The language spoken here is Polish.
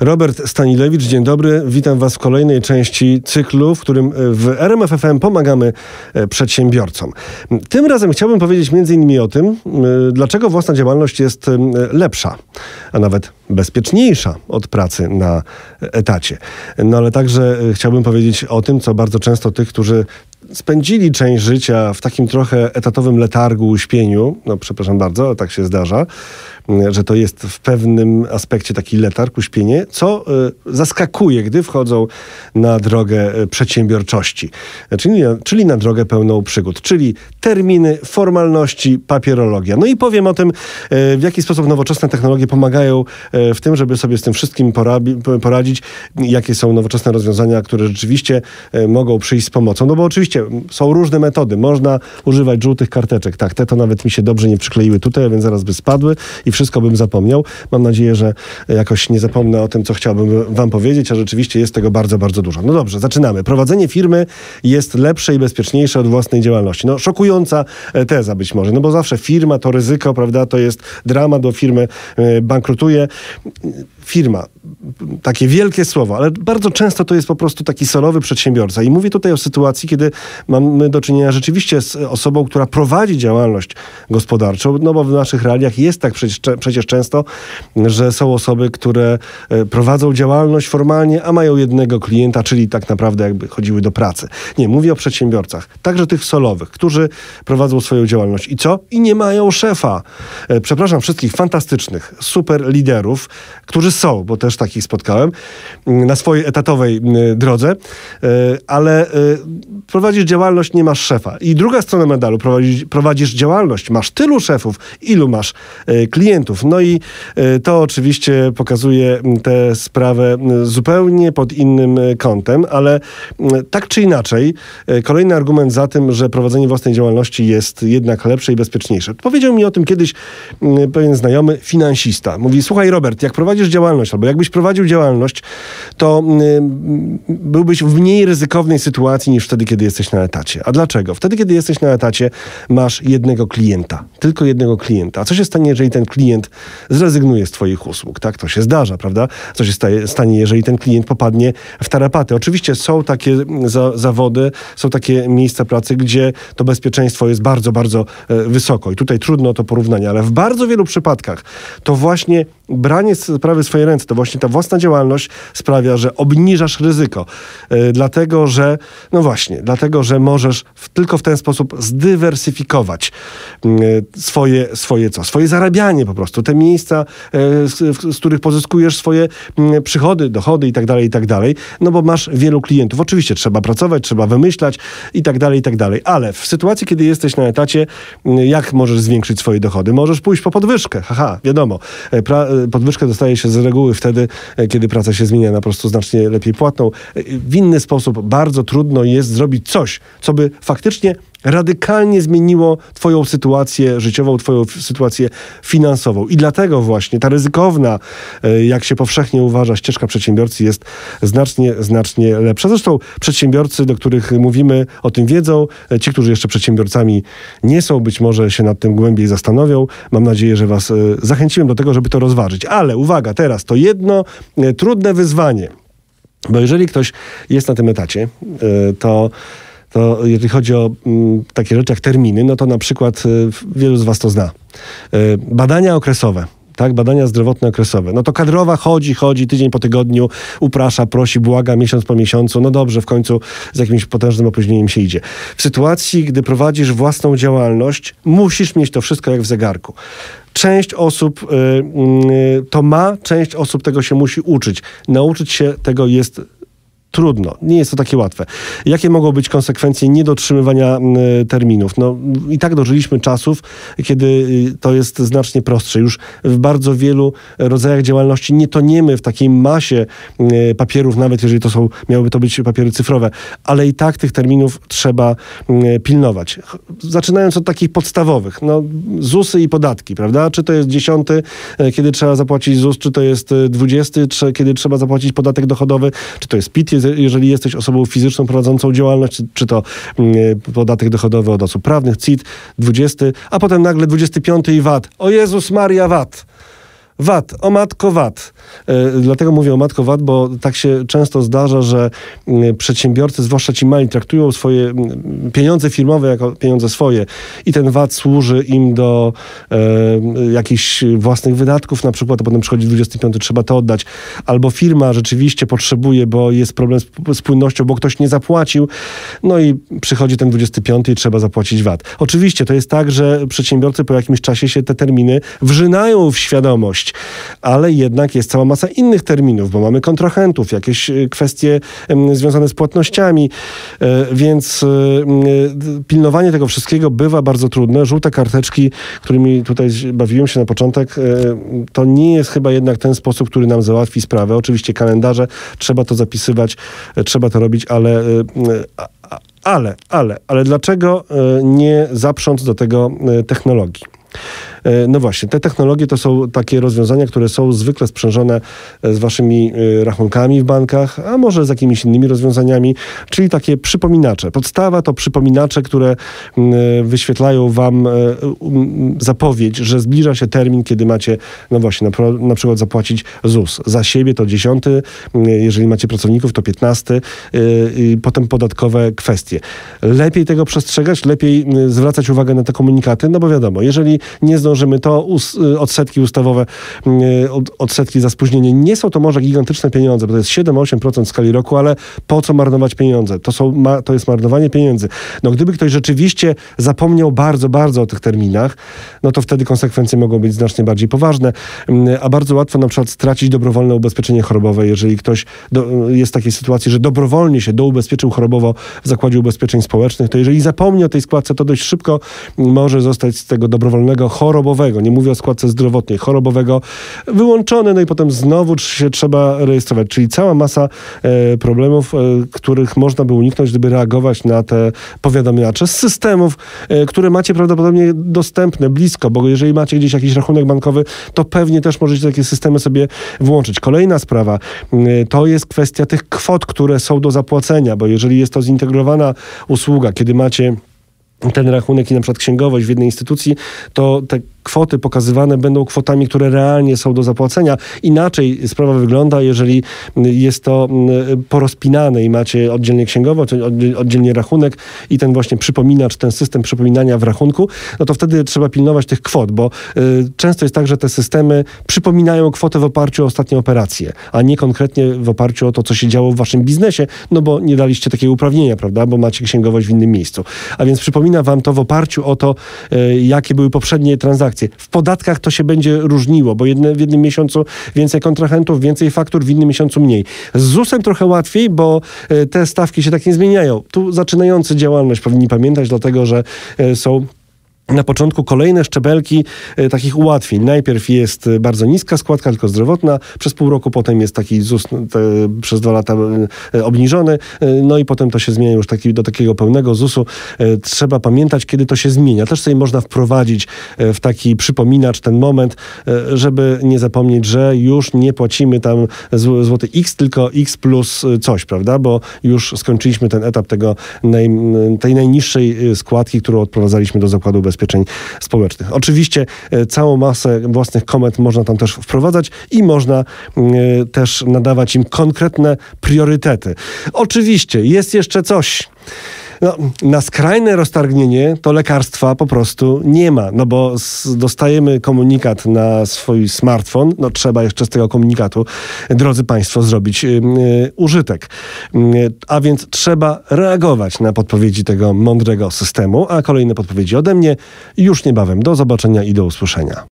Robert Stanilewicz, dzień dobry. Witam Was w kolejnej części cyklu, w którym w RMFFM pomagamy e, przedsiębiorcom. Tym razem chciałbym powiedzieć innymi o tym, e, dlaczego własna działalność jest e, lepsza, a nawet bezpieczniejsza od pracy na etacie. No ale także chciałbym powiedzieć o tym, co bardzo często tych, którzy spędzili część życia w takim trochę etatowym letargu, uśpieniu, no przepraszam bardzo, ale tak się zdarza, że to jest w pewnym aspekcie taki letarg, uśpienie, co y, zaskakuje, gdy wchodzą na drogę y, przedsiębiorczości, czyli, czyli na drogę pełną przygód, czyli terminy, formalności, papierologia. No i powiem o tym, w jaki sposób nowoczesne technologie pomagają w tym, żeby sobie z tym wszystkim poradzić, jakie są nowoczesne rozwiązania, które rzeczywiście mogą przyjść z pomocą. No bo oczywiście są różne metody. Można używać żółtych karteczek. Tak, te to nawet mi się dobrze nie przykleiły tutaj, więc zaraz by spadły i wszystko bym zapomniał. Mam nadzieję, że jakoś nie zapomnę o tym, co chciałbym wam powiedzieć, a rzeczywiście jest tego bardzo, bardzo dużo. No dobrze, zaczynamy. Prowadzenie firmy jest lepsze i bezpieczniejsze od własnej działalności. No szokująca e, teza być może, no bo zawsze firma to ryzyko, prawda, to jest dramat, bo firmy e, bankrutuje. Firma, takie wielkie słowo, ale bardzo często to jest po prostu taki solowy przedsiębiorca. I mówię tutaj o sytuacji, kiedy mamy do czynienia rzeczywiście z osobą, która prowadzi działalność gospodarczą, no bo w naszych realiach jest tak przecież, przecież często, że są osoby, które e, prowadzą działalność formalnie, a mają jednego klienta, czyli tak naprawdę jakby chodziły do pracy. Nie, mówię o przedsiębiorcach, także tych solowych, którzy prowadzą swoją działalność. I co? I nie mają szefa. E, przepraszam wszystkich fantastycznych, super liderów, którzy są, bo też takich spotkałem, mm, na swojej etatowej mm, drodze, e, ale prowadzisz działalność, nie masz szefa. I druga strona medalu, prowadzisz, prowadzisz działalność, masz tylu szefów, ilu masz klientów. No i e, to oczywiście pokazuje tę sprawę zupełnie pod innym e, kątem, ale tak czy inaczej, e, kolejny argument za tym, że prowadzenie własnej działalności jest jednak lepsze i bezpieczniejsze. Powiedział mi o tym kiedyś pewien znajomy finansista. Mówi, słuchaj Robert, jak prowadzisz działalność, albo jakbyś prowadził działalność, to byłbyś w mniej ryzykownej sytuacji niż wtedy, kiedy jesteś na etacie. A dlaczego? Wtedy, kiedy jesteś na etacie, masz jednego klienta. Tylko jednego klienta. A co się stanie, jeżeli ten klient zrezygnuje z Twoich usług. Tak, to się zdarza, prawda? Co się staje, stanie, jeżeli ten klient popadnie w tarapaty? Oczywiście są takie za, zawody, są takie miejsca pracy, gdzie to bezpieczeństwo jest bardzo, bardzo e, wysoko. I tutaj trudno o to porównanie, ale w bardzo wielu przypadkach to właśnie branie sprawy w swoje ręce, to właśnie ta własna działalność sprawia, że obniżasz ryzyko. Yy, dlatego, że, no właśnie, dlatego, że możesz w, tylko w ten sposób zdywersyfikować yy, swoje, swoje co? Swoje zarabianie po prostu. Te miejsca, yy, z, z, których pozyskujesz swoje mm, przychody, dochody i tak dalej, i tak dalej. No bo masz wielu klientów. Oczywiście trzeba pracować, trzeba wymyślać i tak dalej, i tak dalej. Ale w sytuacji, kiedy jesteś na etacie, jak możesz zwiększyć swoje dochody? Możesz pójść po podwyżkę. Haha, wiadomo. Pra podwyżkę dostaje się z reguły wtedy, e, kiedy praca się zmienia na prostu znacznie lepiej płatną. E, w inny sposób bardzo trudno jest zrobić coś, co by faktycznie radykalnie zmieniło Twoją sytuację życiową, Twoją sytuację finansową. I dlatego właśnie ta ryzykowna, e, jak się powszechnie uważa, ścieżka przedsiębiorcy jest znacznie, znacznie lepsza. Zresztą przedsiębiorcy, do których mówimy, o tym wiedzą. E, ci, którzy jeszcze przedsiębiorcami nie są, być może się nad tym głębiej zastanowią. Mam nadzieję, że Was e, zachęciłem do tego, żeby to rozważyć. Ale uwaga, teraz to jedno trudne wyzwanie. Bo jeżeli ktoś jest na tym etacie, to to jeżeli chodzi o mm, takie rzeczy jak terminy, no to na przykład y, wielu z was to zna. Y, badania okresowe tak, badania zdrowotne okresowe. No to kadrowa chodzi, chodzi tydzień po tygodniu, uprasza, prosi, błaga miesiąc po miesiącu. No dobrze, w końcu z jakimś potężnym opóźnieniem się idzie. W sytuacji, gdy prowadzisz własną działalność, musisz mieć to wszystko jak w zegarku. Część osób y, y, to ma, część osób tego się musi uczyć. Nauczyć się tego jest trudno. Nie jest to takie łatwe. Jakie mogą być konsekwencje niedotrzymywania terminów? No i tak dożyliśmy czasów, kiedy y, to jest znacznie prostsze. Już w bardzo wielu rodzajach działalności nie toniemy w takiej masie y, papierów, nawet jeżeli to są, miałyby to być papiery cyfrowe, ale i tak tych terminów trzeba pilnować. Zaczynając od takich podstawowych, no ZUSy i podatki, prawda? Czy to jest dziesiąty, kiedy trzeba zapłacić ZUS, czy to jest dwudziesty, kiedy trzeba zapłacić podatek dochodowy, czy to jest PIT, jeżeli jesteś osobą fizyczną prowadzącą działalność, czy, to mm, podatek dochodowy od osób prawnych, CIT 20, a potem nagle 25 i VAT. O Jezus Maria VAT. VAT, o matko VAT. Dlatego mówię o matko VAT, bo tak się często zdarza, że przedsiębiorcy, zwłaszcza ci mali, traktują swoje pieniądze firmowe jako pieniądze swoje i ten VAT służy im do e, jakichś własnych wydatków na przykład, a potem przychodzi 25, trzeba to oddać. Albo firma rzeczywiście potrzebuje, bo jest problem z, z płynnością, bo ktoś nie zapłacił, no i przychodzi ten 25 i trzeba zapłacić VAT. Oczywiście to jest tak, że przedsiębiorcy po jakimś czasie się te terminy wrzynają w świadomość, ale jednak jest cała masa innych terminów, bo mamy kontrahentów, jakieś e, kwestie związane z płatnościami, e, więc e, pilnowanie tego wszystkiego bywa bardzo trudne. Żółte karteczki, którymi tutaj bawiłem się na początek, to nie jest chyba jednak ten sposób, który nam załatwi sprawę. Oczywiście kalendarze, trzeba to zapisywać, trzeba to robić, ale ale, ale, ale dlaczego nie zaprząc do tego technologii? E, no właśnie, te technologie to są takie rozwiązania, które są zwykle sprzężone e, z waszymi e, rachunkami w bankach, a może z jakimiś innymi rozwiązaniami, czyli takie przypominacze. Podstawa to przypominacze, które wyświetlają wam zapowiedź, że zbliża się termin, kiedy macie, no właśnie, na, na przykład zapłacić ZUS. Za siebie to 10, jeżeli macie pracowników to 15 i potem podatkowe kwestie. Lepiej tego przestrzegać, lepiej zwracać uwagę na te komunikaty, no bo wiadomo, jeżeli nie zdążymy, to us, y, odsetki ustawowe, y, odsetki za spóźnienie. Nie są to może gigantyczne pieniądze, bo to jest 7-8% w skali roku, ale po co marnować pieniądze? To, są, to jest marnowanie pieniędzy. No gdyby ktoś rzeczywiście zapomniał bardzo, bardzo o tych terminach, no to wtedy konsekwencje mogą być znacznie bardziej poważne, mm, a bardzo łatwo na przykład stracić dobrowolne ubezpieczenie chorobowe, jeżeli ktoś do, jest w takiej sytuacji, że dobrowolnie się doubezpieczył chorobowo w Zakładzie Ubezpieczeń Społecznych, to jeżeli zapomni o tej składce, to dość szybko może zostać z tego dobrowolnego chorobowego, nie mówię o składce zdrowotnej, chorobowego, wyłączony, no i potem znowu się trzeba rejestrować. Czyli cała masa e, problemów, e, których można by uniknąć, gdyby reagować na te powiadamiacze z systemów, e, które macie prawdopodobnie dostępne, blisko, bo jeżeli macie gdzieś jakiś rachunek bankowy, to pewnie też możecie takie systemy sobie włączyć. Kolejna sprawa to jest kwestia tych kwot, które są do zapłacenia, bo jeżeli jest to zintegrowana usługa, kiedy macie ten rachunek i na przykład księgowość w jednej instytucji, to te kwoty pokazywane będą kwotami, które realnie są do zapłacenia. Inaczej sprawa wygląda, jeżeli jest to mm, porozpinane i macie oddzielnie księgowość, oddzielnie rachunek i ten właśnie przypominacz, ten system przypominania w rachunku, no to wtedy trzeba pilnować tych kwot, bo y, często jest tak, że te systemy przypominają kwotę w oparciu o ostatnie operacje, a nie konkretnie w oparciu o to, co się działo w waszym biznesie, no bo nie daliście takiego uprawnienia, prawda, bo macie księgowość w innym miejscu. A więc przypomina wam to w oparciu o to, y, jakie były poprzednie transakcje transakcje. W podatkach to się będzie różniło, bo jedne, w jednym miesiącu więcej kontrahentów, więcej faktur, w innym miesiącu mniej. Z ZUS-em trochę łatwiej, bo e, te stawki się tak nie zmieniają. Tu zaczynający działalność powinni pamiętać, dlatego że e, są na początku kolejne szczebelki e, takich ułatwień. Najpierw jest e, bardzo niska składka, tylko zdrowotna, przez pół roku potem jest taki ZUS te, przez dwa lata e, obniżony, no i potem to się zmienia już taki, do takiego pełnego ZUS-u. Trzeba pamiętać, kiedy to się zmienia. Też sobie można wprowadzić w taki przypominacz ten moment, żeby nie zapomnieć, że już nie płacimy tam złoty X, tylko X plus coś, prawda? Bo już skończyliśmy ten etap tego naj, tej najniższej składki, którą odprowadzaliśmy do zakładu ubezpieczeń ubezpieczeń społecznych. Oczywiście e, całą masę własnych komend można tam też wprowadzać i można e, też nadawać im konkretne priorytety. Oczywiście jest jeszcze coś. No, na skrajne roztargnienie to lekarstwa po prostu nie ma, no bo dostajemy komunikat na swój smartfon, no trzeba jeszcze z tego komunikatu, drodzy Państwo, zrobić yy, użytek. Yy, a więc trzeba reagować na podpowiedzi tego mądrego systemu, a kolejne podpowiedzi ode mnie już niebawem. Do zobaczenia i do usłyszenia.